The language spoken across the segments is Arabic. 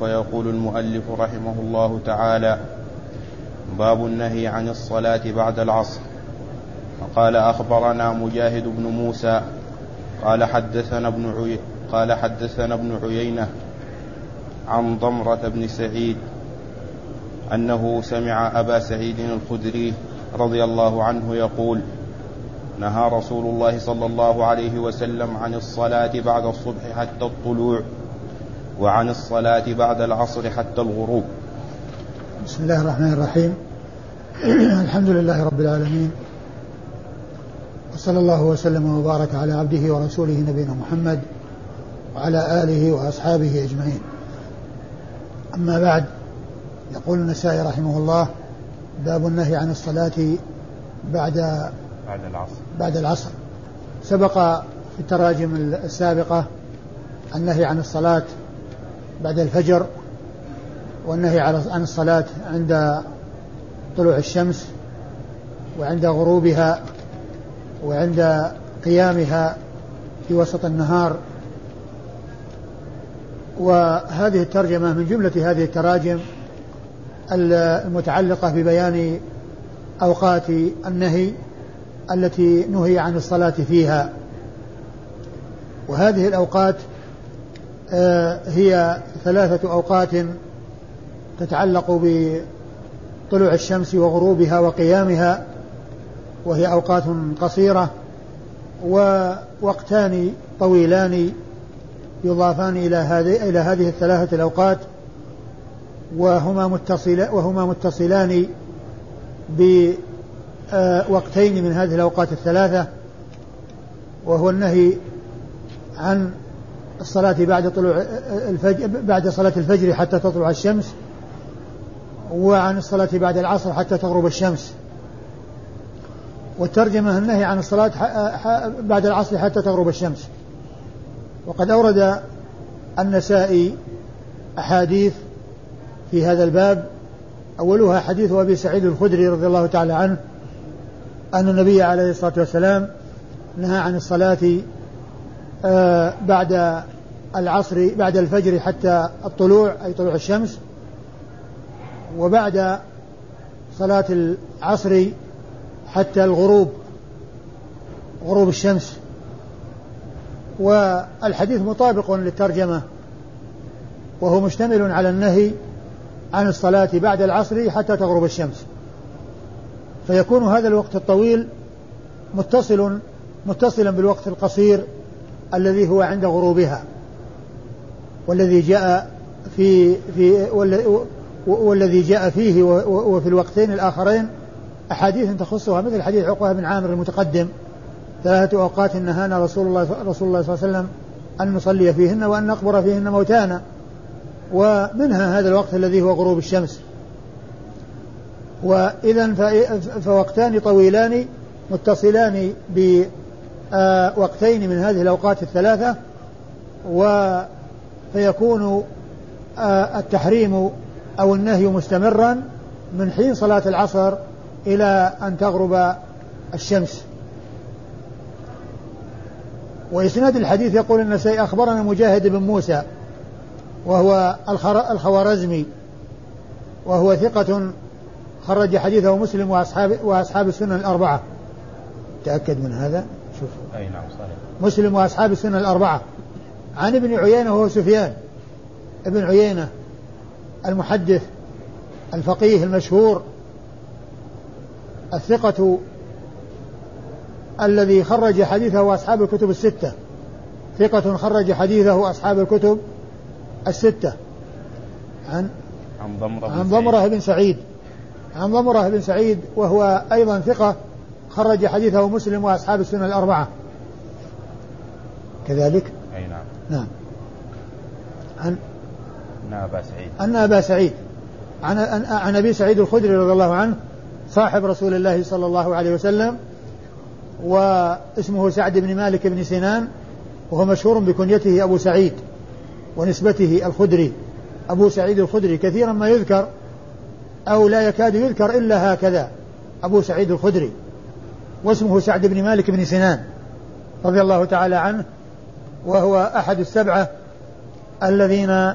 ويقول المؤلف رحمه الله تعالى باب النهي عن الصلاة بعد العصر. وقال أخبرنا مجاهد بن موسى قال حدثنا ابن عي... قال حدثنا ابن عيينة عن ضمرة بن سعيد أنه سمع أبا سعيد الخدري رضي الله عنه يقول نهى رسول الله صلى الله عليه وسلم عن الصلاة بعد الصبح حتى الطلوع. وعن الصلاة بعد العصر حتى الغروب. بسم الله الرحمن الرحيم. الحمد لله رب العالمين. وصلى الله وسلم وبارك على عبده ورسوله نبينا محمد وعلى آله وأصحابه أجمعين. أما بعد يقول النسائي رحمه الله باب النهي عن الصلاة بعد بعد العصر. بعد العصر. سبق في التراجم السابقة النهي عن الصلاة بعد الفجر والنهي عن الصلاة عند طلوع الشمس وعند غروبها وعند قيامها في وسط النهار. وهذه الترجمة من جملة هذه التراجم المتعلقة ببيان أوقات النهي التي نهي عن الصلاة فيها. وهذه الأوقات هي ثلاثة أوقات تتعلق بطلوع الشمس وغروبها وقيامها وهي أوقات قصيرة ووقتان طويلان يضافان إلى هذه إلى هذه الثلاثة الأوقات وهما متصل وهما متصلان بوقتين من هذه الأوقات الثلاثة وهو النهي عن الصلاة بعد طلوع الفجر بعد صلاة الفجر حتى تطلع الشمس وعن الصلاة بعد العصر حتى تغرب الشمس. والترجمة النهي عن الصلاة بعد العصر حتى تغرب الشمس. وقد أورد النسائي أحاديث في هذا الباب. أولها حديث أبي سعيد الخدري رضي الله تعالى عنه أن النبي عليه الصلاة والسلام نهى عن الصلاة آه، بعد العصر بعد الفجر حتى الطلوع أي طلوع الشمس. وبعد صلاة العصر حتى الغروب غروب الشمس. والحديث مطابق للترجمة وهو مشتمل على النهي عن الصلاة بعد العصر حتى تغرب الشمس. فيكون هذا الوقت الطويل متصل متصلا بالوقت القصير الذي هو عند غروبها. والذي جاء في في والذي جاء فيه وفي الوقتين الآخرين أحاديث تخصها مثل حديث عقبة بن عامر المتقدم. ثلاثة أوقات نهانا رسول الله رسول الله صلى الله عليه وسلم أن نصلي فيهن وأن نقبر فيهن موتانا. ومنها هذا الوقت الذي هو غروب الشمس. وإذا فوقتان طويلان متصلان بوقتين من هذه الأوقات الثلاثة. و فيكون التحريم أو النهي مستمرا من حين صلاة العصر إلى أن تغرب الشمس. وإسناد الحديث يقول النسائي أخبرنا مجاهد بن موسى وهو الخوارزمي وهو ثقة خرج حديثه مسلم وأصحاب وأصحاب السنن الأربعة. تأكد من هذا؟ شوف. أي نعم صحيح. مسلم وأصحاب السنن الأربعة. عن ابن عيينة وهو سفيان. ابن عيينة المحدث الفقيه المشهور الثقة الذي خرج حديثه أصحاب الكتب الستة. ثقة خرج حديثه أصحاب الكتب الستة. عن عن ضمرة عن ضمرة بن سعيد. عن ضمرة بن سعيد وهو أيضا ثقة خرج حديثه مسلم وأصحاب السنة الأربعة. كذلك نعم. عن أن أبا سعيد. أن أبا سعيد. عن عن أبي سعيد الخدري رضي الله عنه صاحب رسول الله صلى الله عليه وسلم واسمه سعد بن مالك بن سنان وهو مشهور بكنيته أبو سعيد ونسبته الخدري. أبو سعيد الخدري كثيرا ما يذكر أو لا يكاد يذكر إلا هكذا. أبو سعيد الخدري واسمه سعد بن مالك بن سنان رضي الله تعالى عنه وهو أحد السبعة الذين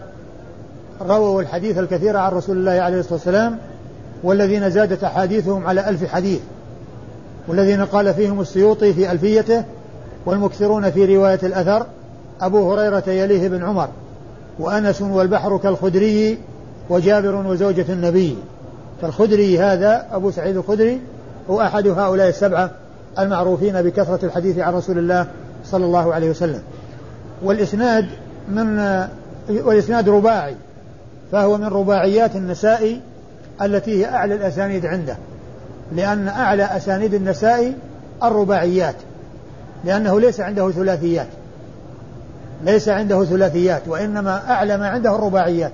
رووا الحديث الكثير عن رسول الله عليه الصلاة والسلام والذين زادت أحاديثهم على ألف حديث والذين قال فيهم السيوطي في ألفيته والمكثرون في رواية الأثر أبو هريرة يليه بن عمر وأنس والبحر كالخدري وجابر وزوجة النبي. فالخدري هذا أبو سعيد الخدري هو أحد هؤلاء السبعة المعروفين بكثرة الحديث عن رسول الله صلى الله عليه وسلم. والإسناد من والإسناد رباعي فهو من رباعيات النسائي التي هي أعلى الأسانيد عنده لأن أعلى أسانيد النسائي الرباعيات لأنه ليس عنده ثلاثيات ليس عنده ثلاثيات وإنما أعلى ما عنده الرباعيات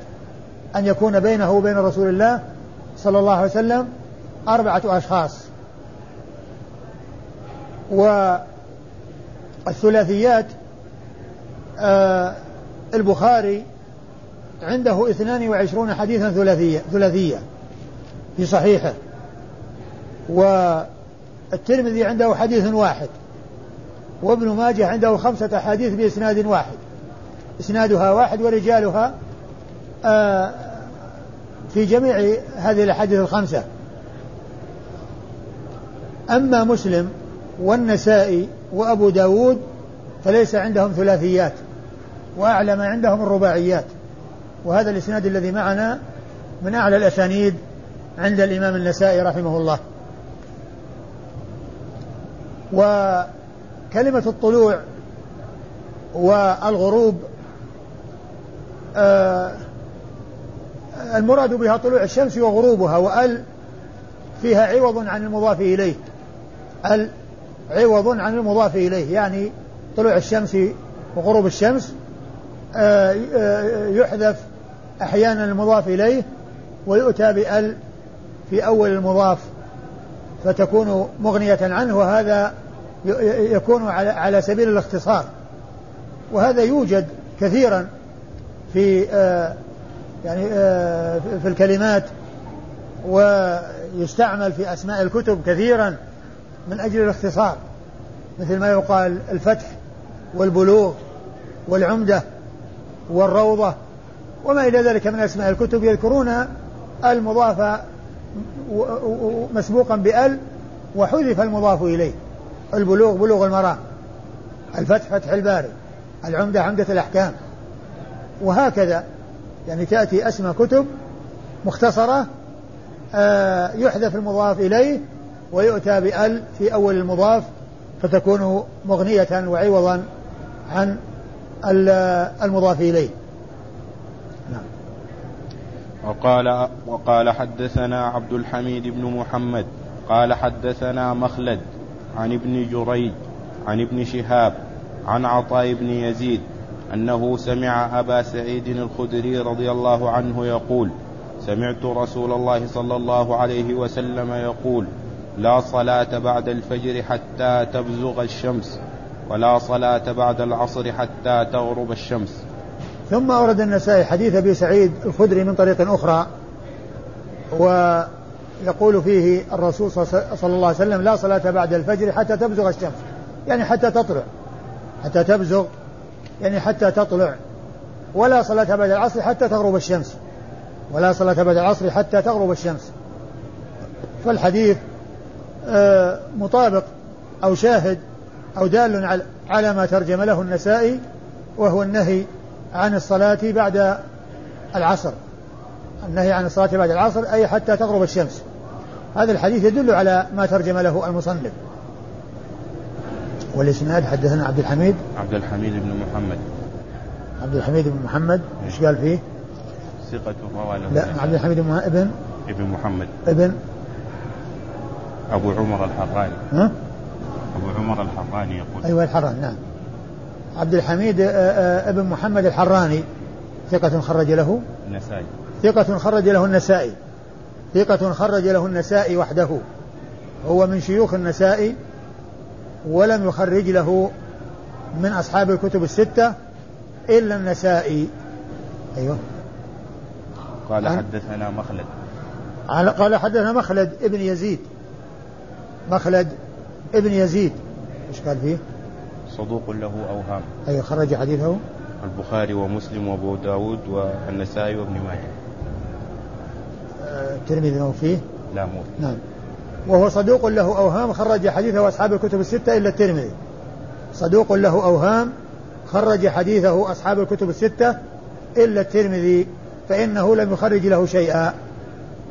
أن يكون بينه وبين رسول الله صلى الله عليه وسلم أربعة أشخاص. والثلاثيات آه البخاري عنده اثنان وعشرون حديثا ثلاثية ثلاثية في صحيحه. والترمذي عنده حديث واحد وابن ماجه عنده خمسة أحاديث بإسناد واحد. إسنادها واحد ورجالها آه في جميع هذه الأحاديث الخمسة. أما مسلم والنسائي وأبو داود فليس عندهم ثلاثيات. وأعلى ما عندهم الرباعيات وهذا الإسناد الذي معنا من أعلى الأسانيد عند الإمام النسائي رحمه الله. وكلمة الطلوع والغروب آه المراد بها طلوع الشمس وغروبها وأل فيها عوض عن المضاف إليه. أل عوض عن المضاف إليه يعني طلوع الشمس وغروب الشمس. يحذف أحيانا المضاف إليه ويؤتى بأل في أول المضاف فتكون مغنية عنه وهذا يكون على سبيل الاختصار. وهذا يوجد كثيرا في آه، يعني في الكلمات ويستعمل في أسماء الكتب كثيرا من أجل الاختصار مثل ما يقال الفتح والبلوغ والعمدة. والروضة وما إلى ذلك من أسماء الكتب يذكرون المضاف مسبوقا بأل وحذف المضاف إليه. البلوغ بلوغ المرام. الفتح فتح الباري. العمدة عمدة الأحكام. وهكذا. يعني تأتي أسماء كتب مختصرة آه، يحذف المضاف إليه ويؤتى بأل في أول المضاف فتكون مغنية وعوضا عن المضاف إليه نعم. وقال وقال حدثنا عبد الحميد بن محمد قال حدثنا مخلد عن ابن جريج عن ابن شهاب عن عطاء بن يزيد أنه سمع أبا سعيد الخدري رضي الله عنه يقول سمعت رسول الله صلى الله عليه وسلم يقول لا صلاة بعد الفجر حتى تبزغ الشمس. ولا صلاة بعد العصر حتى تغرب الشمس. ثم أورد النسائي حديث أبي سعيد الخدري من طريق أخرى ويقول فيه الرسول صلى الله عليه وسلم لا صلاة بعد الفجر حتى تبزغ الشمس يعني حتى تطلع حتى تبزغ يعني حتى تطلع ولا صلاة بعد العصر حتى تغرب الشمس ولا صلاة بعد العصر حتى تغرب الشمس. فالحديث آه، مطابق أو شاهد أو دال على ما ترجم له النسائي وهو النهي عن الصلاة بعد العصر. النهي عن الصلاة بعد العصر أي حتى تغرب الشمس. هذا الحديث يدل على ما ترجم له المصنف. والإسناد حدثنا عبد الحميد. عبد الحميد بن محمد. عبد الحميد بن محمد إيش قال فيه؟ ثقة روى لا عبد الحميد بن ابن ابن محمد. ابن. أبو عمر الحراني. ها؟ أبو عمر الحراني يقول. أيوة الحراني نعم. عبد الحميد آه، آه، ابن محمد الحراني ثقة خرج له. النسائي. ثقة خرج له النسائي. ثقة خرج له النسائي وحده. هو من شيوخ النسائي ولم يخرج له من أصحاب الكتب الستة إلا النسائي. أيوه. قال حدثنا مخلد. قال حدثنا مخلد ابن يزيد. مخلد ابن يزيد إيش قال فيه؟ صدوق له أوهام. أي خرج حديثه؟ البخاري ومسلم وأبو داود والنسائي وابن ماجه. آه، الترمذي هو فيه؟ لا مو. نعم. وهو صدوق له أوهام خرج حديثه أصحاب الكتب الستة إلا الترمذي. صدوق له أوهام خرج حديثه أصحاب الكتب الستة إلا الترمذي فإنه لم يخرج له شيئا.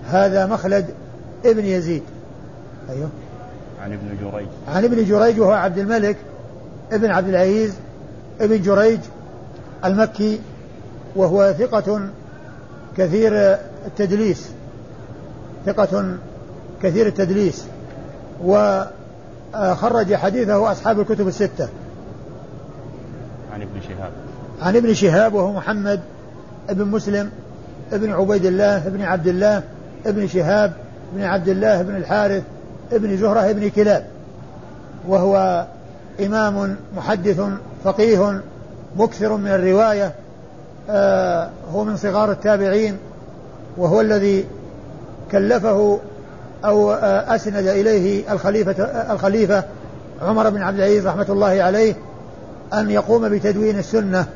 هذا مخلد ابن يزيد. أيوه. عن ابن جريج. عن ابن جريج وهو عبد الملك ابن عبد العزيز ابن جريج المكي وهو ثقة كثير التدليس. ثقة كثير التدليس. وخرج حديثه أصحاب الكتب الستة. عن ابن شهاب. عن ابن شهاب وهو محمد ابن مسلم ابن عبيد الله ابن عبد الله ابن شهاب ابن عبد الله ابن الحارث ابن زهرة ابن كلاب وهو إمام محدث فقيه مكثر من الرواية آه هو من صغار التابعين وهو الذي كلفه أو آه أسند إليه الخليفة آه الخليفة عمر بن عبد العزيز رحمة الله عليه أن يقوم بتدوين السنة.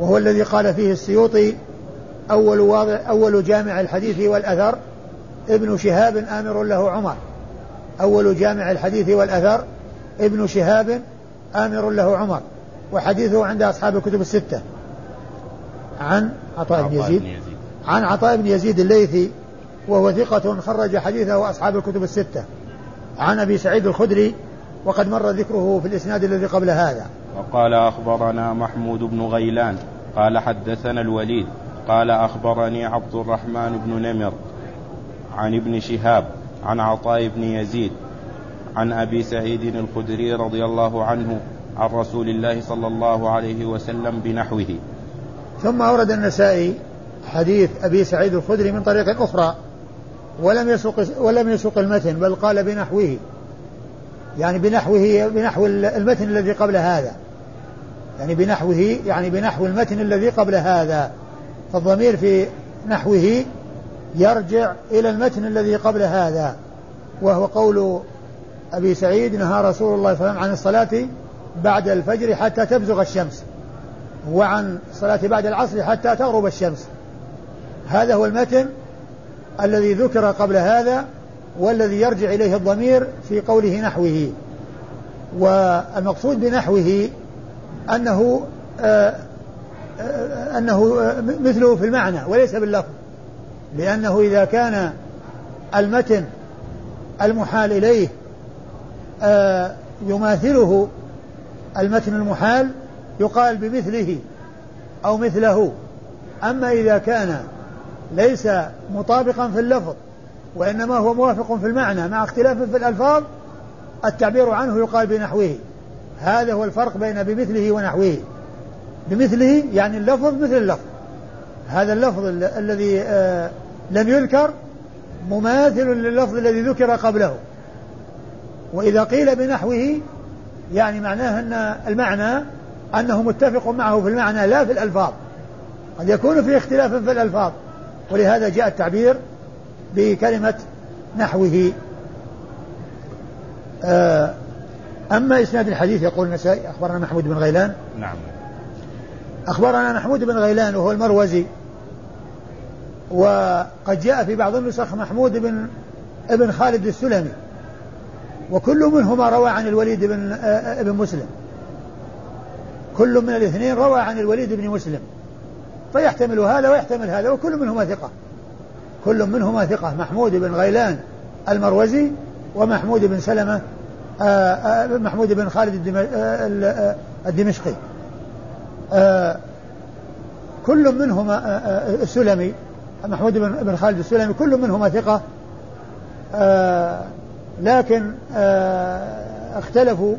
وهو الذي قال فيه السيوطي أول واضع أول جامع الحديث والأثر. ابن شهاب آمر له عمر. أول جامع الحديث والأثر ابن شهاب آمر له عمر. وحديثه عند أصحاب الكتب الستة. عن عطاء بن يزيد. عن عطاء بن يزيد الليثي وهو ثقة خرج حديثه أصحاب الكتب الستة. عن أبي سعيد الخدري وقد مر ذكره في الإسناد الذي قبل هذا. وقال أخبرنا محمود بن غيلان قال حدثنا الوليد قال أخبرني عبد الرحمن بن نمر عن ابن شهاب عن عطاء بن يزيد عن أبي سعيد الخدري رضي الله عنه عن رسول الله صلى الله عليه وسلم بنحوه. ثم أورد النسائي حديث أبي سعيد الخدري من طريق أخرى ولم يسوق ولم يسوق المتن بل قال بنحوه. يعني بنحوه بنحو المتن الذي قبل هذا. يعني بنحوه يعني بنحو المتن الذي قبل هذا. فالضمير في نحوه يرجع إلى المتن الذي قبل هذا وهو قول أبي سعيد نهى رسول الله صلى الله عليه وسلم عن الصلاة بعد الفجر حتى تبزغ الشمس وعن الصلاة بعد العصر حتى تغرب الشمس. هذا هو المتن الذي ذكر قبل هذا والذي يرجع إليه الضمير في قوله نحوه. والمقصود بنحوه أنه آآ آآ أنه مثله في المعنى وليس باللفظ. لأنه إذا كان المتن المحال إليه يماثله المتن المحال يقال بمثله أو مثله. أما إذا كان ليس مطابقا في اللفظ وإنما هو موافق في المعنى مع اختلاف في الألفاظ التعبير عنه يقال بنحوه. هذا هو الفرق بين بمثله ونحوه. بمثله يعني اللفظ مثل اللفظ. هذا اللفظ الذي آه لم يذكر مماثل لللفظ الذي ذكر قبله. وإذا قيل بنحوه يعني معناه أن المعنى أنه متفق معه في المعنى لا في الألفاظ. قد يكون في اختلاف في الألفاظ. ولهذا جاء التعبير بكلمة نحوه. آه، أما إسناد الحديث يقول النسائي أخبرنا محمود بن غيلان. نعم. أخبرنا محمود بن غيلان وهو المروزي. وقد جاء في بعض النسخ محمود بن ابن خالد السلمي وكل منهما روى عن الوليد بن آه، ابن مسلم. كل من الاثنين روى عن الوليد بن مسلم. فيحتمل هذا ويحتمل هذا وكل منهما ثقة. كل منهما ثقة. محمود بن غيلان المروزي ومحمود بن سلمة آه، محمود بن خالد الدمشقي. كل منهما السلمي محمود بن خالد السلمي كل منهما ثقة. آه لكن آه اختلفوا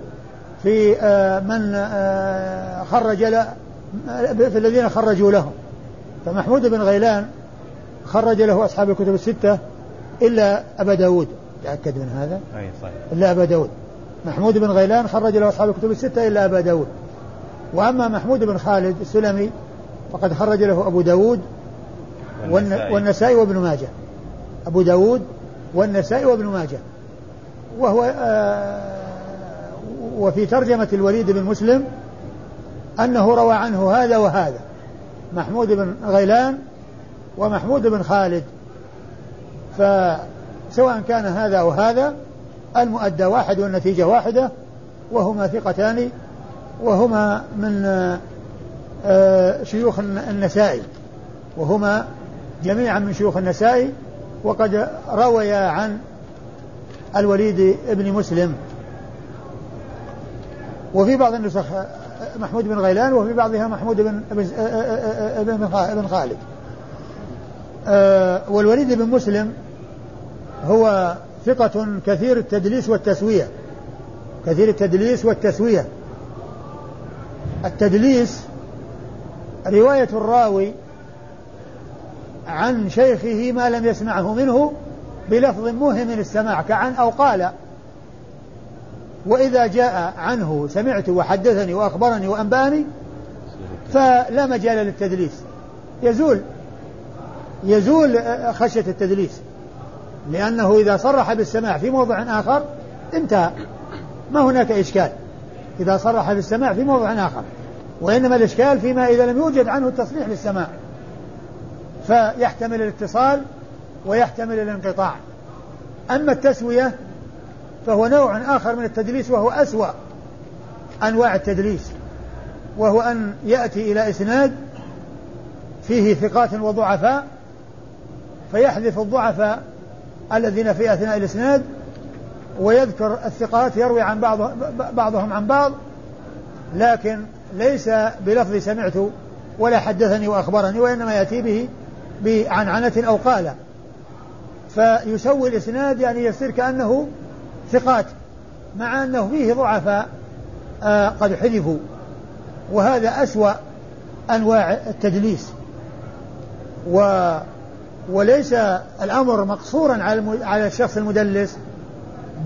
في آه من آه خرج له في الذين خرجوا لهم فمحمود بن غيلان خرج له أصحاب الكتب الستة إلا أبا داود. تأكد من هذا؟ أي صحيح. إلا أبا داود. محمود بن غيلان خرج له أصحاب الكتب الستة إلا أبا داود. وأما محمود بن خالد السلمي فقد خرج له أبو داود والنسائي, والنسائي وابن ماجه. أبو داود والنسائي وابن ماجه. وهو آه وفي ترجمة الوليد بن مسلم أنه روى عنه هذا وهذا. محمود بن غيلان ومحمود بن خالد. فسواء كان هذا أو هذا المؤدى واحد والنتيجة واحدة وهما ثقتان وهما من آه، شيوخ النسائي وهما جميعا من شيوخ النسائي وقد رويا عن الوليد بن مسلم. وفي بعض النسخ محمود بن غيلان وفي بعضها محمود بن بن خالد. والوليد بن مسلم هو ثقة كثير التدليس والتسوية. كثير التدليس والتسوية. التدليس رواية الراوي عن شيخه ما لم يسمعه منه بلفظ موهم السماع كعن أو قال. وإذا جاء عنه سمعت وحدثني وأخبرني وأنبأني فلا مجال للتدليس. يزول يزول خشية التدليس. لأنه إذا صرح بالسماع في موضع آخر انتهى. ما هناك إشكال. إذا صرح بالسماع في موضع آخر. وإنما الإشكال فيما إذا لم يوجد عنه التصريح بالسماع فيحتمل الاتصال ويحتمل الانقطاع. أما التسوية فهو نوع آخر من التدليس وهو أسوأ أنواع التدليس وهو أن يأتي إلى إسناد فيه ثقات وضعفاء فيحذف الضعفاء الذين في أثناء الإسناد ويذكر الثقات يروي عن بعض بعضهم عن بعض لكن ليس بلفظ سمعت ولا حدثني وأخبرني وإنما يأتي به بعنعنة أو قال فيسوي الإسناد يعني يصير كأنه ثقات مع أنه فيه ضعفاء آه قد حذفوا. وهذا أسوأ أنواع التدليس. و وليس الأمر مقصورا على على الشخص المدلس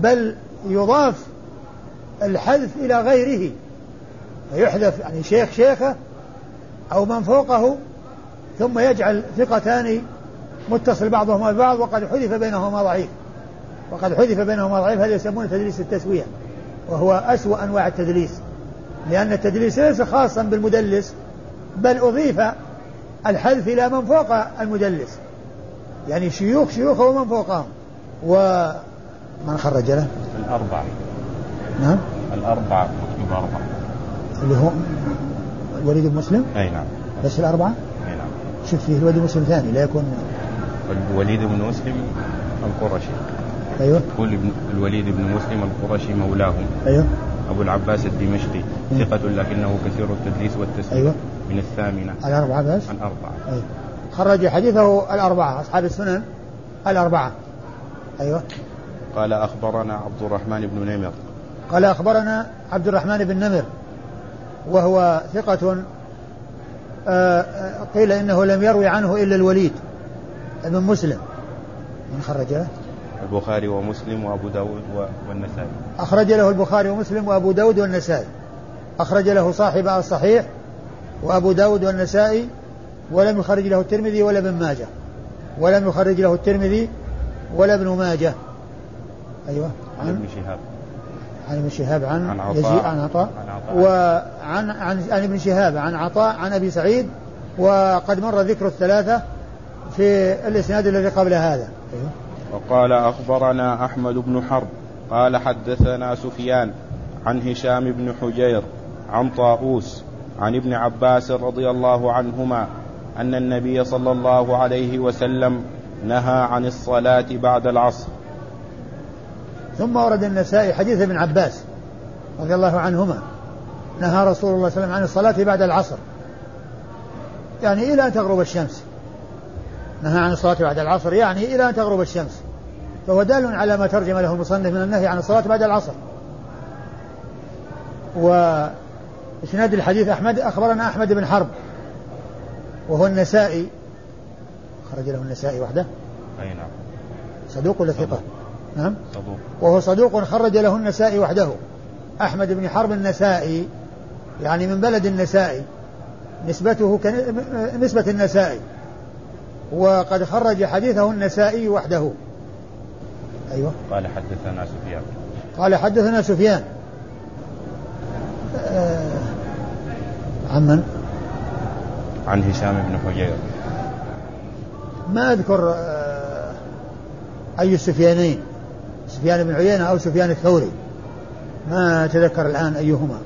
بل يضاف الحذف إلى غيره. فيحذف يعني شيخ شيخه أو من فوقه ثم يجعل ثقتان متصل بعضهما ببعض وقد حذف بينهما ضعيف. وقد حذف بينهما ضعيف هذا يسمونه تدليس التسوية وهو أسوأ أنواع التدليس. لأن التدليس ليس خاصا بالمدلس بل أضيف الحذف إلى من فوق المدلس. يعني شيوخ شيوخه ومن فوقهم. ومن خرج له؟ الأربعة نعم. الأربعة كتب أربعة اللي هو الوليد بن مسلم؟ أي نعم. بس الأربعة؟ شوف فيه الوليد بن مسلم ثاني لا يكون الوليد بن مسلم القرشي. أيوه. قول الوليد بن مسلم القرشي مولاهم. أيوه. أبو العباس الدمشقي. ثقة لكنه كثير التدليس والتسليم. أيوه. من الثامنة. الأربعة بس؟ عن أربعة. أيوه. خرج حديثه الأربعة أصحاب السنن الأربعة. أيوه. قال أخبرنا عبد الرحمن بن نمر. قال أخبرنا عبد الرحمن بن نمر وهو ثقة قيل إنه لم يروي عنه إلا الوليد بن مسلم. من خرج له البخاري ومسلم وأبو داود والنسائي. أخرج له البخاري ومسلم وأبو داود والنسائي. أخرج له صاحب الصحيح وأبو داود والنسائي ولم يخرج له الترمذي ولا ابن ماجه. ولم يخرج له الترمذي ولا ابن ماجه. أيوة. عن ابن شهاب. عن ابن شهاب عن, عن عطاء. يزيد عن عطاء. وعن عن عن ابن شهاب عن عطاء عن أبي سعيد وقد مر ذكر الثلاثة في الإسناد الذي قبل هذا. وقال أخبرنا أحمد بن حرب قال حدثنا سفيان عن هشام بن حجير عن طاووس عن ابن عباس رضي الله عنهما أن النبي صلى الله عليه وسلم نهى عن الصلاة بعد العصر. ثم ورد النسائي حديث ابن عباس رضي الله عنهما. نهى رسول الله صلى الله عليه وسلم عن الصلاة بعد العصر. يعني إلى أن تغرب الشمس. نهى عن الصلاة بعد العصر يعني إلى أن تغرب الشمس. فهو دال على ما ترجم له المصنف من النهي عن الصلاة بعد العصر. وإسناد الحديث أحمد أخبرنا أحمد بن حرب. وهو النسائي. خرج له النسائي وحده. أي نعم. صدوق ولا ثقة؟ نعم صدوق وهو صدوق خرج له النسائي وحده. أحمد بن حرب النسائي يعني من بلد النسائي. نسبته نسبة النسائي. وقد خرج حديثه النسائي وحده. أيوة. قال حدثنا سفيان. قال حدثنا سفيان. آه عن من؟ عن هشام بن حجير. ما أذكر آه، أي السفيانين. سفيان بن عيينة أو سفيان الثوري. ما أتذكر الآن أيهما.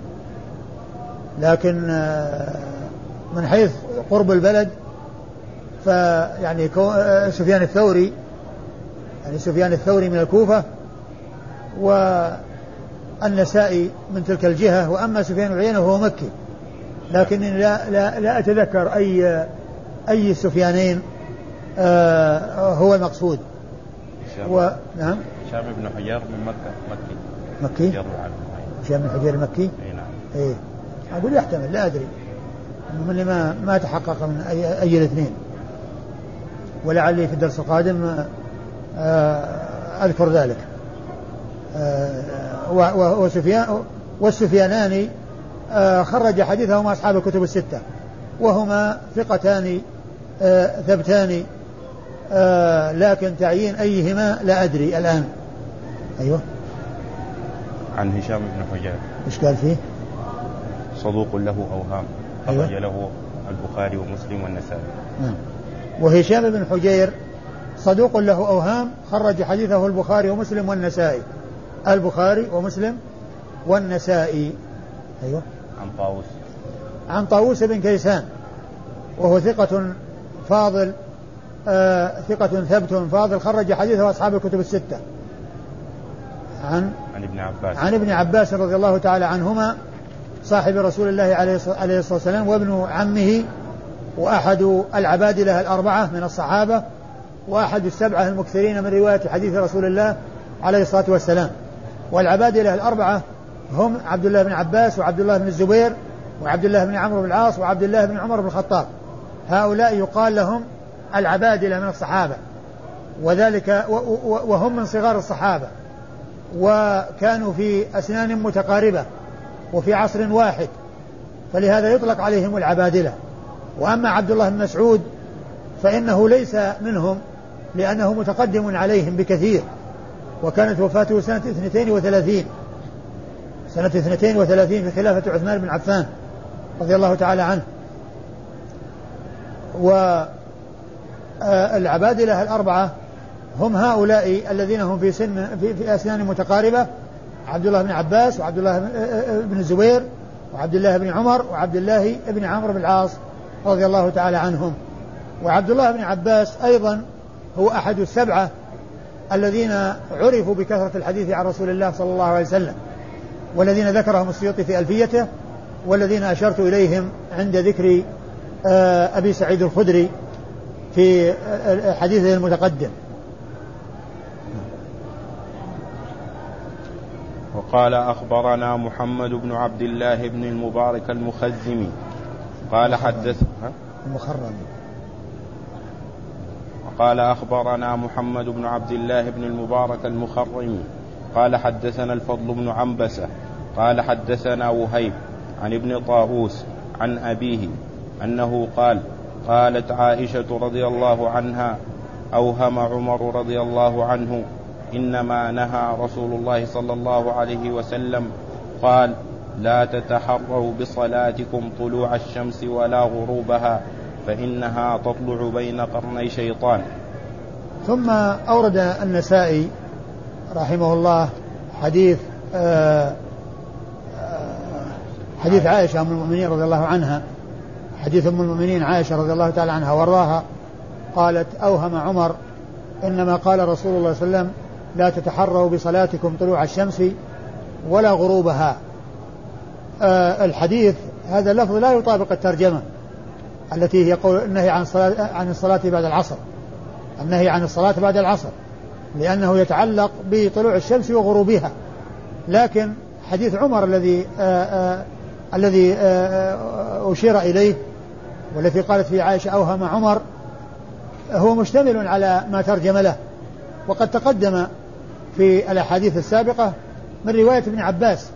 لكن آه، من حيث قرب البلد فيعني آه، سفيان الثوري يعني سفيان الثوري من الكوفة والنسائي من تلك الجهة وأما سفيان العيينة فهو مكي. لكنني لا, لا, لا أتذكر أي أي السفيانين آه هو المقصود. و... نعم. هشام بن حجر من مكة مكي. مكي؟ هشام بن حجر مكي؟ إي نعم. إيه. أقول يحتمل لا أدري. من ما ما تحقق من اي, أي الاثنين. ولعلي في الدرس القادم آه أذكر ذلك. آه وسفيان والسفيانان آه خرج حديثهما أصحاب الكتب الستة. وهما ثقتان آه ثبتان. آه لكن تعيين أيهما لا أدري الآن. أيوه. عن هشام بن حجاج. إيش قال فيه؟ صدوق له أوهام أيوة. خرج له البخاري ومسلم والنسائي. نعم. وهشام بن حجير صدوق له أوهام خرج حديثه البخاري ومسلم والنسائي. البخاري ومسلم والنسائي. أيوه. عن طاووس. عن طاووس بن كيسان وهو ثقة فاضل ثقة ثبت فاضل خرج حديثه أصحاب الكتب الستة. عن عن ابن عباس. عن ابن عباس رضي الله تعالى عنهما صاحب رسول الله عليه الصلاة والسلام وابن عمه وأحد العبادلة الأربعة من الصحابة وأحد السبعة المكثرين من رواية حديث رسول الله عليه الصلاة والسلام. والعبادلة الأربعة هم عبد الله بن عباس وعبد الله بن الزبير وعبد الله بن عمرو بن العاص وعبد الله بن عمر بن الخطاب. هؤلاء يقال لهم العبادلة من الصحابة وذلك وهم من صغار الصحابة وكانوا في أسنان متقاربة وفي عصر واحد فلهذا يطلق عليهم العبادلة. وأما عبد الله بن مسعود فإنه ليس منهم لأنه متقدم عليهم بكثير وكانت وفاته سنة 32 سنة 32 في خلافة عثمان بن عفان رضي الله تعالى عنه. والعبادلة الأربعة هم هؤلاء الذين هم في سن في, في أسنان متقاربة عبد الله بن عباس وعبد الله بن الزبير وعبد الله بن عمر وعبد الله بن عمرو بن العاص رضي الله تعالى عنهم. وعبد الله بن عباس أيضا هو أحد السبعة الذين عرفوا بكثرة الحديث عن رسول الله صلى الله عليه وسلم والذين ذكرهم السيوطي في ألفيته والذين أشرت إليهم عند ذكر آه، أبي سعيد الخدري. في حديثه المتقدم. وقال أخبرنا محمد بن عبد الله بن المبارك المخزمي قال حدث المخرمي وقال أخبرنا محمد بن عبد الله بن المبارك المخرمي قال حدثنا الفضل بن عنبسة. قال حدثنا وهيب عن ابن طاووس عن أبيه أنه قال قالت عائشة رضي الله عنها أوهم عمر رضي الله عنه إنما نهى رسول الله صلى الله عليه وسلم قال لا تتحروا بصلاتكم طلوع الشمس ولا غروبها فإنها تطلع بين قرني شيطان. ثم أورد النسائي رحمه الله حديث آه، آه، حديث عائشة أم المؤمنين رضي الله عنها حديث أم المؤمنين عائشة رضي الله تعالى عنها وارضاها قالت أوهم عمر إنما قال رسول الله صلى الله عليه وسلم لا تتحروا بصلاتكم طلوع الشمس ولا غروبها. آه الحديث هذا اللفظ لا يطابق الترجمة التي هي قول النهي عن الصلاة عن الصلاة بعد العصر النهي عن الصلاة بعد العصر لأنه يتعلق بطلوع الشمس وغروبها. لكن حديث عمر الذي آآ آآ الذي آآ أشير إليه والتي قالت فيه عائشة أوهم عمر هو مشتمل على ما ترجم له. وقد تقدم في الأحاديث السابقة من رواية ابن عباس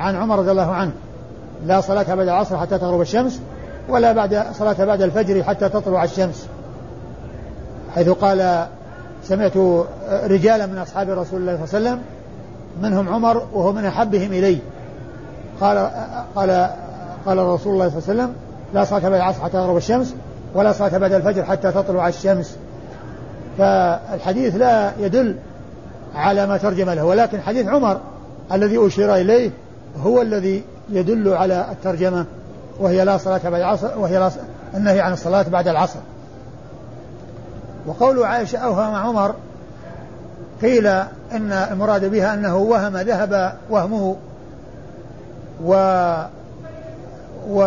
عن عمر رضي الله عنه لا صلاة بعد العصر حتى تغرب الشمس ولا بعد صلاة بعد الفجر حتى تطلع الشمس. حيث قال سمعت رجالا من أصحاب رسول الله صلى الله عليه وسلم منهم عمر وهو من أحبهم إلي. قال قال قال رسول الله صلى الله عليه وسلم لا صلاة بعد العصر حتى تغرب الشمس ولا صلاة بعد الفجر حتى تطلع الشمس. فالحديث لا يدل على ما ترجم له ولكن حديث عمر الذي أشير إليه هو الذي يدل على الترجمة وهي لا صلاة بعد العصر وهي لا النهي عن الصلاة بعد العصر. وقول عائشة أوهم عمر قيل إن المراد بها أنه وهم ذهب وهمه و و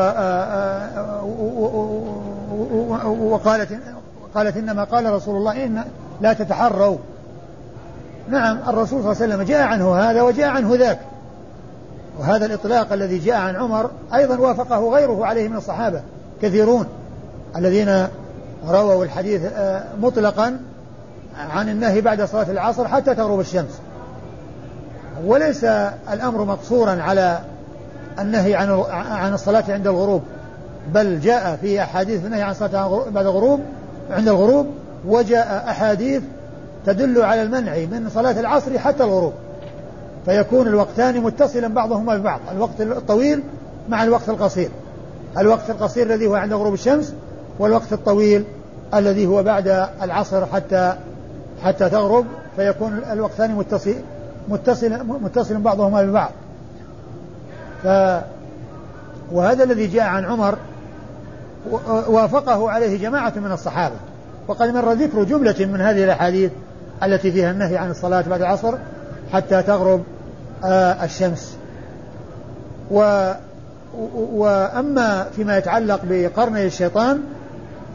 وقالت قالت إنما قال رسول الله إن لا تتحروا. نعم الرسول صلى الله عليه وسلم جاء عنه هذا وجاء عنه ذاك. وهذا الإطلاق الذي جاء عن عمر أيضا وافقه غيره عليه من الصحابة كثيرون الذين رووا الحديث مطلقا عن النهي بعد صلاة العصر حتى تغرب الشمس. وليس الأمر مقصورا على النهي عن عن الصلاة عند الغروب. بل جاء في أحاديث النهي عن الصلاة بعد الغروب عند الغروب وجاء أحاديث تدل على المنع من صلاة العصر حتى الغروب. فيكون الوقتان متصلا بعضهما ببعض الوقت الطويل مع الوقت القصير. الوقت القصير الذي هو عند غروب الشمس والوقت الطويل الذي هو بعد العصر حتى حتى تغرب. فيكون الوقتان متصل متصل متصل بعضهما ببعض. ف وهذا الذي جاء عن عمر وافقه عليه جماعة من الصحابة. وقد مر ذكر جملة من هذه الأحاديث التي فيها النهي عن الصلاة بعد العصر حتى تغرب آه، الشمس. و وأما فيما يتعلق بقرني الشيطان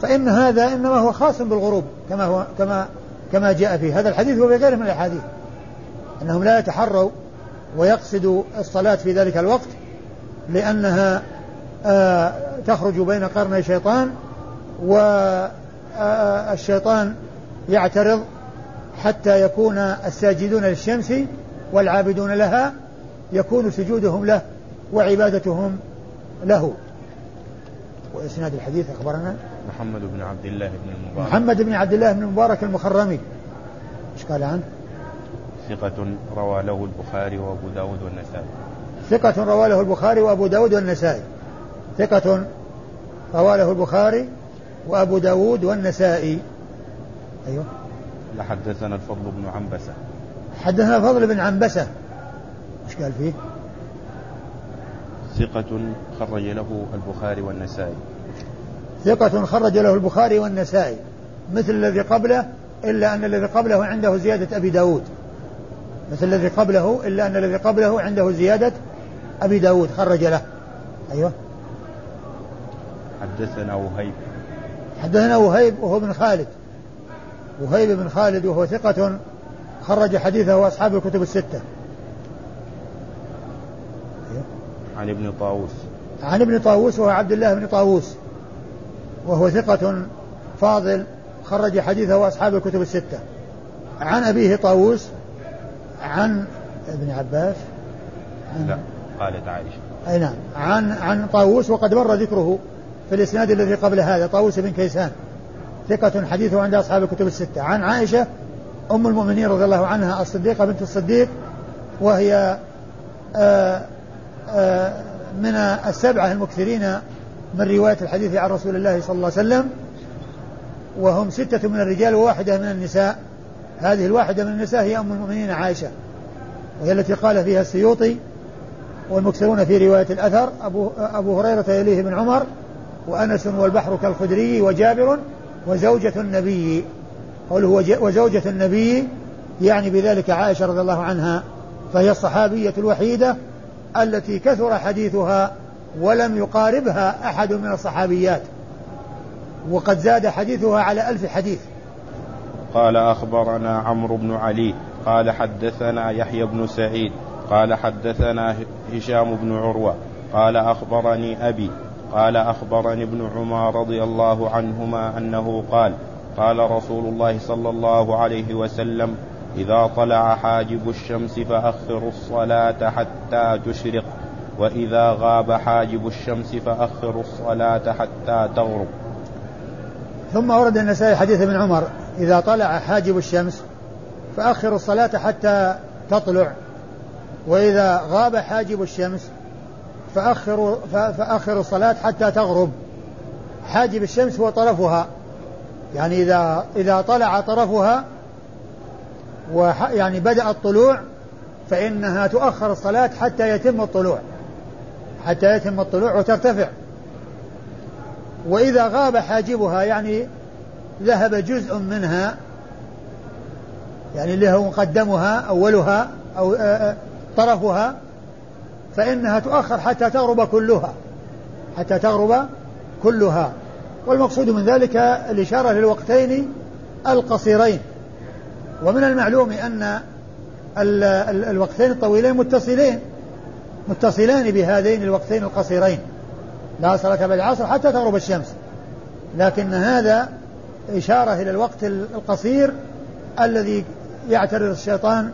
فإن هذا إنما هو خاص بالغروب كما هو كما كما جاء في هذا الحديث وفي من الأحاديث. أنهم لا يتحروا ويقصدوا الصلاة في ذلك الوقت لأنها آه تخرج بين قرني شيطان والشيطان آه يعترض حتى يكون الساجدون للشمس والعابدون لها يكون سجودهم له وعبادتهم له. وإسناد الحديث أخبرنا؟ محمد بن عبد الله بن المبارك. محمد بن عبد الله بن المبارك المخرمي. إيش قال عنه؟ ثقة روى له البخاري وأبو داود والنسائي. ثقة روى له البخاري وأبو داود والنسائي. ثقة روى له البخاري وأبو داود والنسائي. أيوه. حدثنا الفضل بن عنبسة. حدثنا الفضل بن عنبسة. إيش قال فيه؟ ثقة خرج له البخاري والنسائي. ثقة خرج له البخاري والنسائي. مثل الذي قبله إلا أن الذي قبله عنده زيادة أبي داود. مثل الذي قبله إلا أن الذي قبله عنده زيادة أبي داود خرج له. أيوه. حدثنا وهيب. حدثنا وهيب وهو ابن خالد. وهيب بن خالد وهو ثقة خرج حديثه أصحاب الكتب الستة. عن ابن طاووس. عن ابن طاووس وهو عبد الله بن طاووس. وهو ثقة فاضل خرج حديثه أصحاب الكتب الستة. عن أبيه طاووس عن ابن عباس عن لا. قالت عائشة. أي نعم. عن عن طاووس وقد مر ذكره في الإسناد الذي قبل هذا. طاووس بن كيسان. ثقة حديثه عند أصحاب الكتب الستة. عن عائشة أم المؤمنين رضي الله عنها الصديقة بنت الصديق وهي آآ آه، آآ آه، من السبعة المكثرين من رواية الحديث عن رسول الله صلى الله عليه وسلم وهم ستة من الرجال وواحدة من النساء. هذه الواحدة من النساء هي أم المؤمنين عائشة وهي التي قال فيها السيوطي والمكثرون في رواية الأثر أبو, أبو هريرة يليه بن عمر وأنس والبحر كالخدري وجابر وزوجة النبي. قوله وزوجة النبي يعني بذلك عائشة رضي الله عنها فهي الصحابية الوحيدة التي كثر حديثها ولم يقاربها أحد من الصحابيات. وقد زاد حديثها على ألف حديث. قال أخبرنا عمرو بن علي قال حدثنا يحيى بن سعيد قال حدثنا هشام بن عروة قال أخبرني أبي قال أخبرني ابن عمر رضي الله عنهما أنه قال قال رسول الله صلى الله عليه وسلم إذا طلع حاجب الشمس فأخروا الصلاة حتى تشرق وإذا غاب حاجب الشمس فأخروا الصلاة حتى تغرب. ثم ورد النسائي حديث ابن عمر إذا طلع حاجب الشمس فأخروا الصلاة حتى تطلع. وإذا غاب حاجب الشمس فأخروا فأخروا الصلاة حتى تغرب. حاجب الشمس هو طرفها. يعني إذا إذا طلع طرفها ويعني بدأ الطلوع فإنها تؤخر الصلاة حتى يتم الطلوع. حتى يتم الطلوع وترتفع. وإذا غاب حاجبها يعني ذهب جزء منها يعني اللي هو مقدمها أولها أو آه، آه، طرفها فإنها تؤخر حتى تغرب كلها حتى تغرب كلها. والمقصود من ذلك الإشارة للوقتين القصيرين. ومن المعلوم أن الوقتين الطويلين متصلين متصلان بهذين الوقتين القصيرين. لا صلاة بعد العصر حتى تغرب الشمس. لكن هذا إشارة إلى الوقت القصير الذي يعترض الشيطان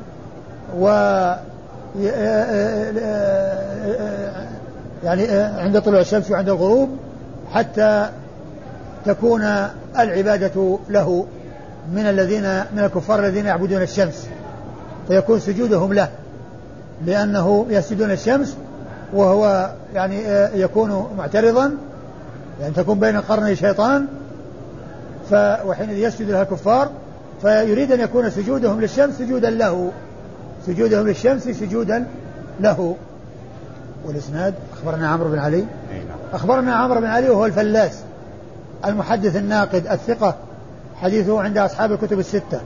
و يعني عند طلوع الشمس وعند الغروب حتى تكون العبادة له من الذين من الكفار الذين يعبدون الشمس فيكون سجودهم له لأنه يسجدون الشمس وهو يعني يكون معترضا يعني تكون بين قرني شيطان وحينئذ يسجد لها الكفار فيريد أن يكون سجودهم للشمس سجودا له. سجودهم للشمس سجودا له. والإسناد أخبرنا عمرو بن علي. نعم. أخبرنا عمرو بن علي وهو الفلاس المحدث الناقد الثقة حديثه عند أصحاب الكتب الستة.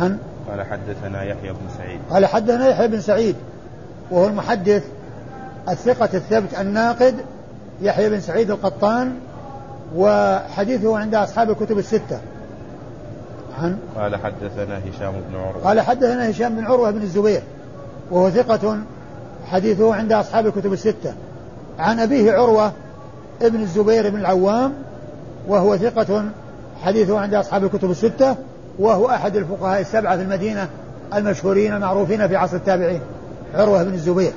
عن؟ قال حدثنا يحيى بن سعيد. قال حدثنا يحيى بن سعيد وهو المحدث الثقة الثبت الناقد يحيى بن سعيد القطان وحديثه عند أصحاب الكتب الستة. عن قال حدثنا هشام بن عروة. قال حدثنا هشام بن عروة بن الزبير وهو ثقة حديثه عند أصحاب الكتب الستة. عن أبيه عروة ابن الزبير بن العوام وهو ثقة حديثه عند أصحاب الكتب الستة وهو أحد الفقهاء السبعة في المدينة المشهورين المعروفين في عصر التابعين. عروة بن الزبير.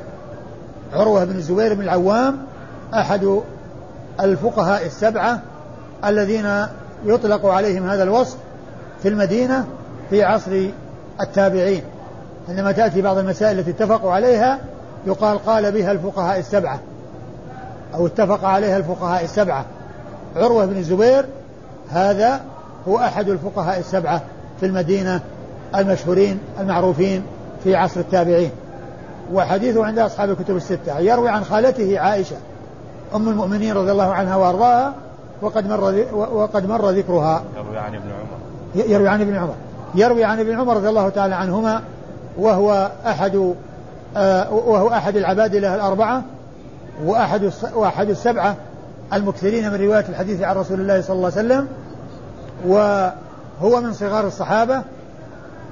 عروة بن الزبير بن العوام أحد الفقهاء السبعة الذين يطلق عليهم هذا الوصف في المدينة في عصر التابعين. عندما تأتي بعض المسائل التي اتفقوا عليها يقال قال بها الفقهاء السبعة أو اتفق عليها الفقهاء السبعة. عروة بن الزبير هذا هو أحد الفقهاء السبعة في المدينة المشهورين المعروفين في عصر التابعين. وحديثه عند أصحاب الكتب الستة. يروي عن خالته عائشة أم المؤمنين رضي الله عنها وأرضاها وقد مر وقد مر ذكرها. يروي عن ابن عمر. يروي عن ابن عمر. يروي عن ابن عمر رضي الله تعالى عنهما وهو أحد آه وهو أحد العباد له الأربعة وأحد وأحد السبعة المكثرين من رواية الحديث عن رسول الله صلى الله عليه وسلم وهو من صغار الصحابة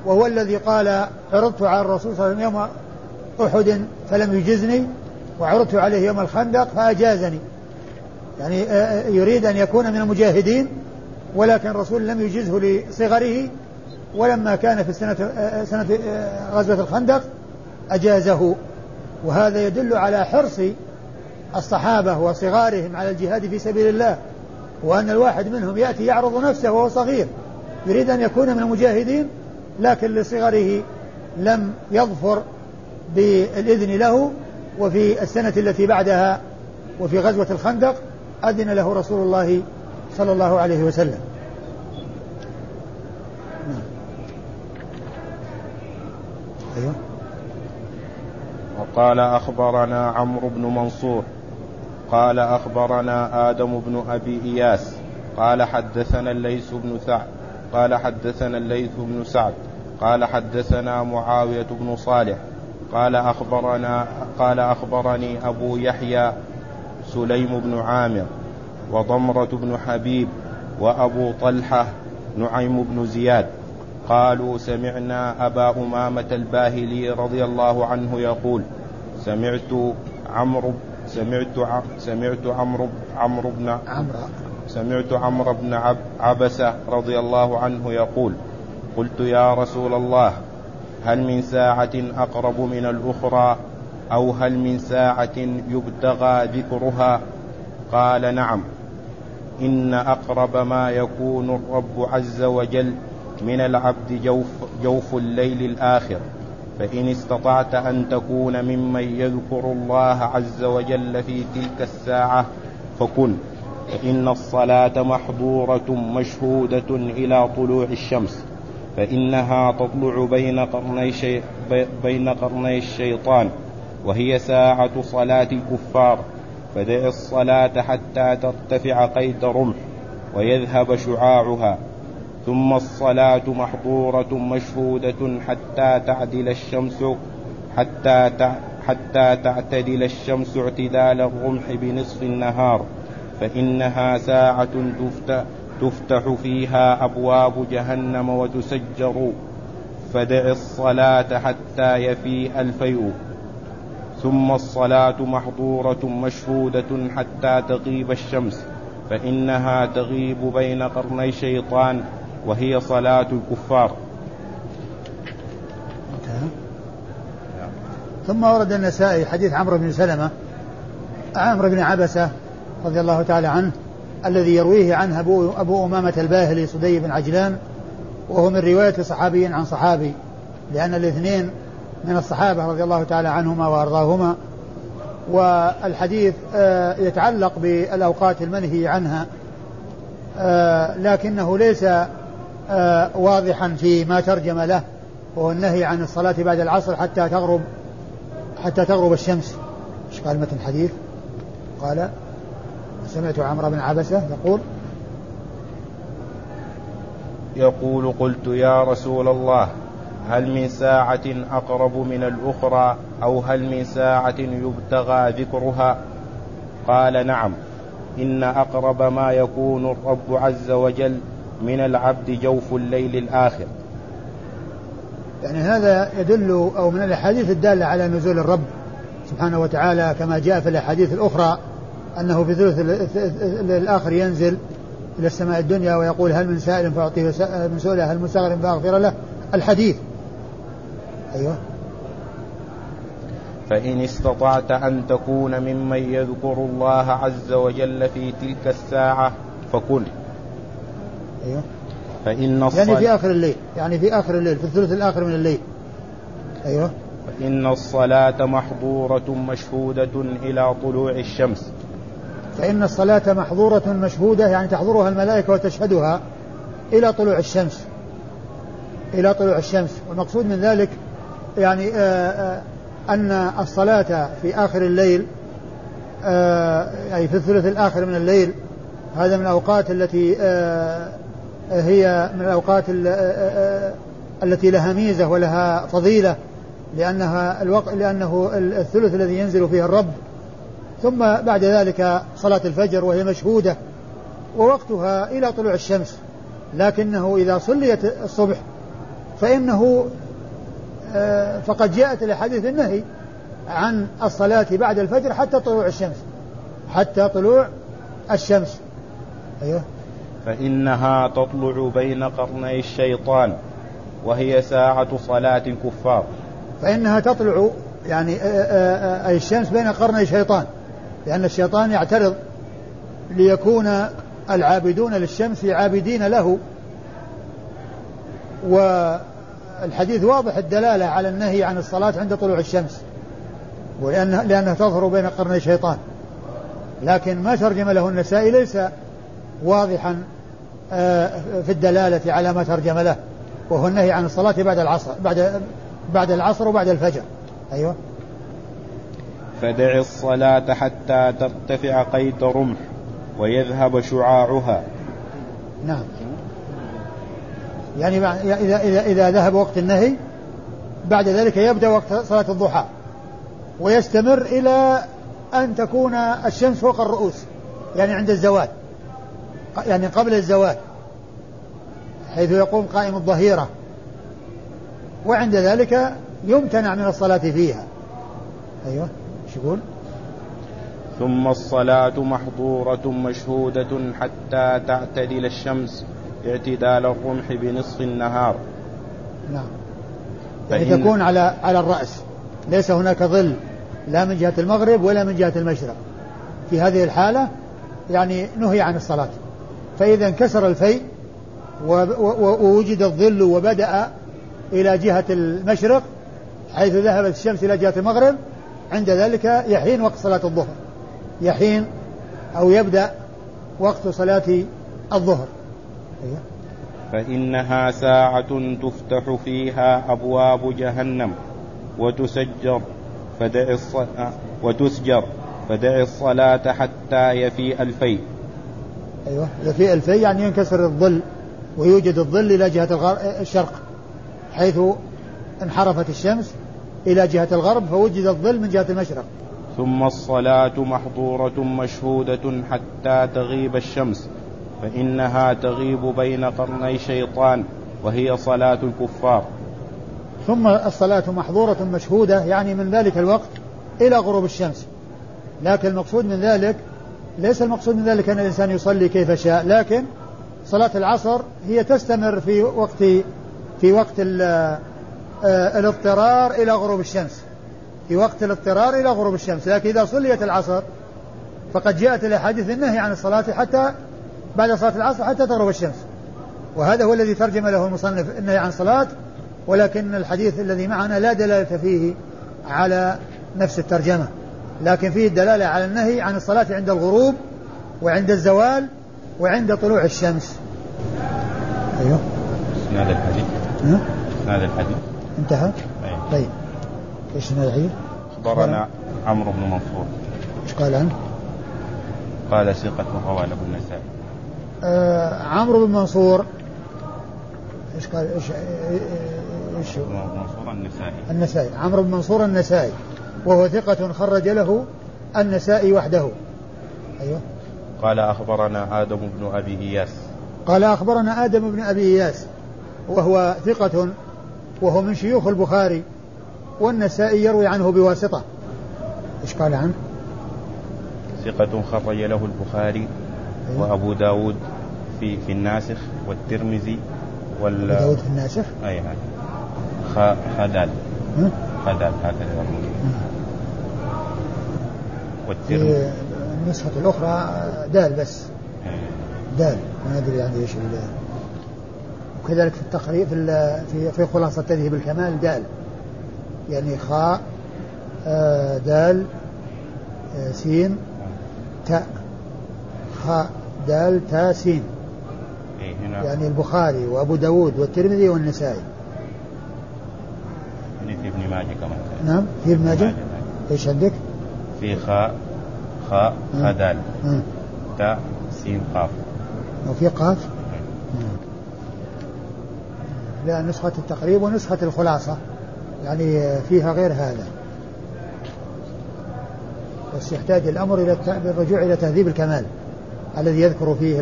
وهو الذي قال عرضت على الرسول صلى الله عليه وسلم يوم أحد فلم يجزني وعرضت عليه يوم الخندق فأجازني. يعني آه، آه، يريد أن يكون من المجاهدين ولكن الرسول لم يجزه لصغره ولما كان في السنة سنة غزوة الخندق أجازه. وهذا يدل على حرص الصحابة وصغارهم على الجهاد في سبيل الله وأن الواحد منهم يأتي يعرض نفسه وهو صغير يريد أن يكون من المجاهدين لكن لصغره لم يظفر بالإذن له. وفي السنة التي بعدها وفي غزوة الخندق أذن له رسول الله صلى الله عليه وسلم نعم. أيوه وقال أخبرنا عمرو بن منصور قال أخبرنا آدم بن أبي إياس قال حدثنا الليث بن سعد قال حدثنا الليث بن سعد قال حدثنا معاوية بن صالح قال أخبرنا قال أخبرني أبو يحيى سليم بن عامر وضمرة بن حبيب وأبو طلحة نعيم بن زياد قالوا سمعنا أبا أمامة الباهلي رضي الله عنه يقول سمعت عمرو سمعت سمعت عمرو عمرو بن عمرو. سمعت عمرو بن عبسة رضي الله عنه يقول قلت يا رسول الله هل من ساعة أقرب من الأخرى أو هل من ساعة يبتغى ذكرها؟ قال نعم. إن أقرب ما يكون الرب عز وجل من العبد جوف, جوف الليل الآخر. فإن استطعت أن تكون ممن يذكر الله عز وجل في تلك الساعة فكن فإن الصلاة محظورة مشهودة إلى طلوع الشمس فإنها تطلع بين قرني, بين قرني الشيطان وهي ساعة صلاة الكفار. فدع الصلاة حتى ترتفع قيد رمح ويذهب شعاعها ثم الصلاة محظورة مشهودة حتى تعدل الشمس حتى حتى تعتدل الشمس اعتدال الرمح بنصف النهار فإنها ساعة تفتح, فيها أبواب جهنم وتسجر. فدع الصلاة حتى يفيء الفيء. ثم الصلاة محظورة مشهودة حتى تغيب الشمس فإنها تغيب بين قرني شيطان وهي صلاة الكفار. ثم ورد النسائي حديث عمرو بن سلمة عمرو بن عبسة رضي الله تعالى عنه الذي يرويه عنه أبو, أبو أمامة الباهلي صدي بن عجلان وهو من رواية صحابي عن صحابي لأن الاثنين من الصحابة رضي الله تعالى عنهما وأرضاهما والحديث آه، يتعلق بالأوقات المنهي عنها آه، لكنه ليس آه، واضحا في ما ترجم له وهو النهي عن الصلاة بعد العصر حتى تغرب حتى تغرب الشمس إيش قال متن الحديث؟ قال سمعت عمرو بن عبسة يقول يقول قلت يا رسول الله هل من ساعة أقرب من الأخرى أو هل من ساعة يبتغى ذكرها؟ قال نعم. إن أقرب ما يكون الرب عز وجل من العبد جوف الليل الآخر. يعني هذا يدل أو من الأحاديث الدالة على نزول الرب سبحانه وتعالى كما جاء في الأحاديث الأخرى أنه في ثلث الآخر ينزل إلى السماء الدنيا ويقول هل من سائل فأعطيه من سؤله هل مستغر فأغفر له؟ الحديث. أيوه. فإن استطعت أن تكون ممن يذكر الله عز وجل في تلك الساعة فكن أيوه. فإن الصلاة يعني في آخر الليل يعني في آخر الليل في الثلث الآخر من الليل. أيوه. فإن الصلاة محظورة مشهودة إلى طلوع الشمس. فإن الصلاة محظورة مشهودة يعني تحضرها الملائكة وتشهدها إلى طلوع الشمس. إلى طلوع الشمس. والمقصود من ذلك يعني آه، آه، أن الصلاة في آخر الليل آه، أي في الثلث الآخر من الليل هذا من الأوقات التي هي من الأوقات التي لها ميزة ولها فضيلة لأنها الوقت لأنه الثلث الذي ينزل فيه الرب. ثم بعد ذلك صلاة الفجر وهي مشهودة ووقتها إلى طلوع الشمس. لكنه إذا صليت الصبح فإنه فقد جاءت الأحاديث النهي عن الصلاة بعد الفجر حتى طلوع الشمس. حتى طلوع الشمس. أيوه. فإنها تطلع بين قرني الشيطان وهي ساعة صلاة الكفار. فإنها تطلع يعني آه، آه، أي الشمس بين قرني الشيطان لأن الشيطان يعترض ليكون العابدون للشمس عابدين له والحديث واضح الدلالة على النهي عن الصلاة عند طلوع الشمس. ولأنها لأنها تظهر بين قرني الشيطان. لكن ما ترجم له النسائي ليس واضحا آه، في الدلالة على ما ترجم له. وهو النهي عن الصلاة بعد العصر بعد بعد العصر وبعد الفجر. أيوه. فدع الصلاة حتى ترتفع قيد رمح ويذهب شعاعها. نعم. يعني إذا, إذا, إذا ذهب وقت النهي بعد ذلك يبدأ وقت صلاة الضحى ويستمر إلى أن تكون الشمس فوق الرؤوس يعني عند الزوال يعني قبل الزوال حيث يقوم قائم الظهيرة. وعند ذلك يمتنع من الصلاة فيها. أيوه إيش يقول؟ ثم الصلاة محظورة مشهودة حتى تعتدل الشمس. اعتدال الرمح بنصف النهار. نعم. يعني تكون على على الرأس. ليس هناك ظل لا من جهة المغرب ولا من جهة المشرق. في هذه الحالة يعني نهي عن الصلاة. فإذا انكسر الفيء ووجد الظل وبدأ إلى جهة المشرق حيث ذهبت الشمس إلى جهة المغرب عند ذلك يحين وقت صلاة الظهر. يحين أو يبدأ وقت صلاة الظهر. فإنها ساعة تفتح فيها أبواب جهنم وتسجر فدع الصلاة وتسجر فدع الصلاة حتى يفيء الفي أيوة يفيء الفي يعني ينكسر الظل ويوجد الظل إلى جهة الشرق حيث انحرفت الشمس إلى جهة الغرب فوجد الظل من جهة المشرق. ثم الصلاة محظورة مشهودة حتى تغيب الشمس. فإنها تغيب بين قرني شيطان وهي صلاة الكفار. ثم الصلاة محظورة مشهودة يعني من ذلك الوقت إلى غروب الشمس. لكن المقصود من ذلك ليس المقصود من ذلك أن الإنسان يصلي كيف شاء لكن صلاة العصر هي تستمر في وقت في وقت آه، الاضطرار إلى غروب الشمس. في وقت الاضطرار إلى غروب الشمس. لكن إذا صليت العصر فقد جاءت الأحاديث النهي عن الصلاة حتى بعد صلاة العصر حتى تغرب الشمس. وهذا هو الذي ترجم له المصنف النهي عن صلاة ولكن الحديث الذي معنا لا دلالة فيه على نفس الترجمة لكن فيه الدلالة على النهي عن الصلاة عند الغروب وعند الزوال وعند طلوع الشمس. أيوه. هذا الحديث. هذا الحديث. انتهى؟ أيوه. طيب. إيش الحديث أخبرنا عمرو بن منصور. إيش قال عنه؟ قال ثقة رواه له النسائي. آه عمرو بن منصور. إيش قال؟ إيش إيش منصور النسائي. النسائي. عمرو بن منصور النسائي. وهو ثقة خرج له النسائي وحده. أيوه. قال أخبرنا آدم بن أبي إياس. قال أخبرنا آدم بن أبي إياس. وهو ثقة وهو من شيوخ البخاري. والنسائي يروي عنه بواسطة. إيش قال عنه؟ ثقة خرج له البخاري. وأبو داود في في الناسخ والترمذي وال أبو داود في الناسخ؟ أي نعم خدال. خدال هكذا والترمذي. النسخة الأخرى دال بس. دال. ما أدري يعني إيش وكذلك في التقريب في في, في خلاصة تذهب الكمال دال. يعني خاء آه دال آه سين تاء. خاء دال تاء سين إيه هنا. يعني البخاري وأبو داود والترمذي والنسائي. يعني في ابن ماجه كمان. نعم في ابن ماجه؟ إيش عندك؟ في خاء خاء خاء دال تاء سين قاف. وفي قاف؟ لا نسخة التقريب ونسخة الخلاصة. يعني فيها غير هذا. بس يحتاج الأمر إلى الرجوع إلى تهذيب الكمال. الذي يذكر فيه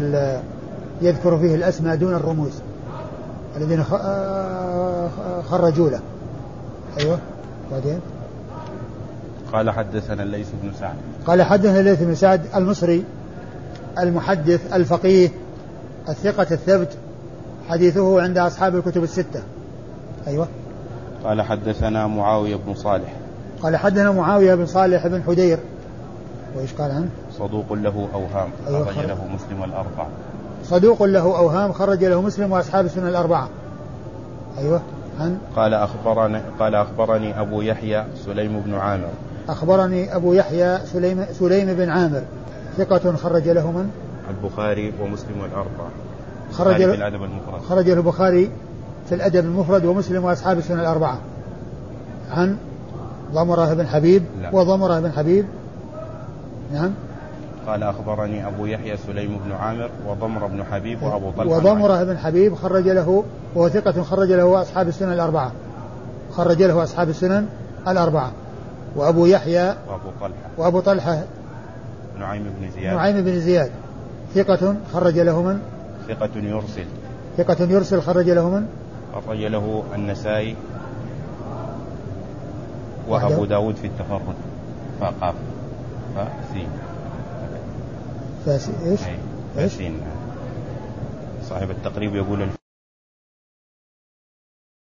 يذكر فيه الأسماء دون الرموز. الذين آه، خرجوا له. أيوه. بعدين؟ قال حدثنا الليث بن سعد. قال حدثنا الليث بن سعد المصري المحدث الفقيه الثقة الثبت حديثه عند أصحاب الكتب الستة. أيوه. قال حدثنا معاوية بن صالح. قال حدثنا معاوية بن صالح بن حدير. وإيش قال عنه؟ صدوق له أوهام أيوة خرج له مسلم والأربعة صدوق له أوهام خرج له مسلم وأصحاب السنن الأربعة. أيوه عن قال أخبرني قال أخبرني أبو يحيى سليم بن عامر. أخبرني أبو يحيى سليم سليم بن عامر. ثقة خرج له من؟ البخاري ومسلم والأربعة خرج له الأدب المفرد. خرج البخاري في الأدب المفرد ومسلم وأصحاب السنن الأربعة. عن ضمرة بن حبيب؟ لا. وضمرة بن حبيب؟ نعم. قال أخبرني أبو يحيى سليم بن عامر وضمر بن حبيب وأبو طلحة. وضمرة بن حبيب خرج له وهو ثقة خرج له أصحاب السنن الأربعة. خرج له أصحاب السنن الأربعة. وأبو يحيى وأبو طلحة. وأبو طلحة نعيم بن زياد. نعيم بن زياد. ثقة خرج له من؟ ثقة يرسل. ثقة يرسل خرج له من؟ خرج له النسائي وأبو داود في التفرد. فقاف. فسين. فاسين إيش؟ فاسين صاحب التقريب يقول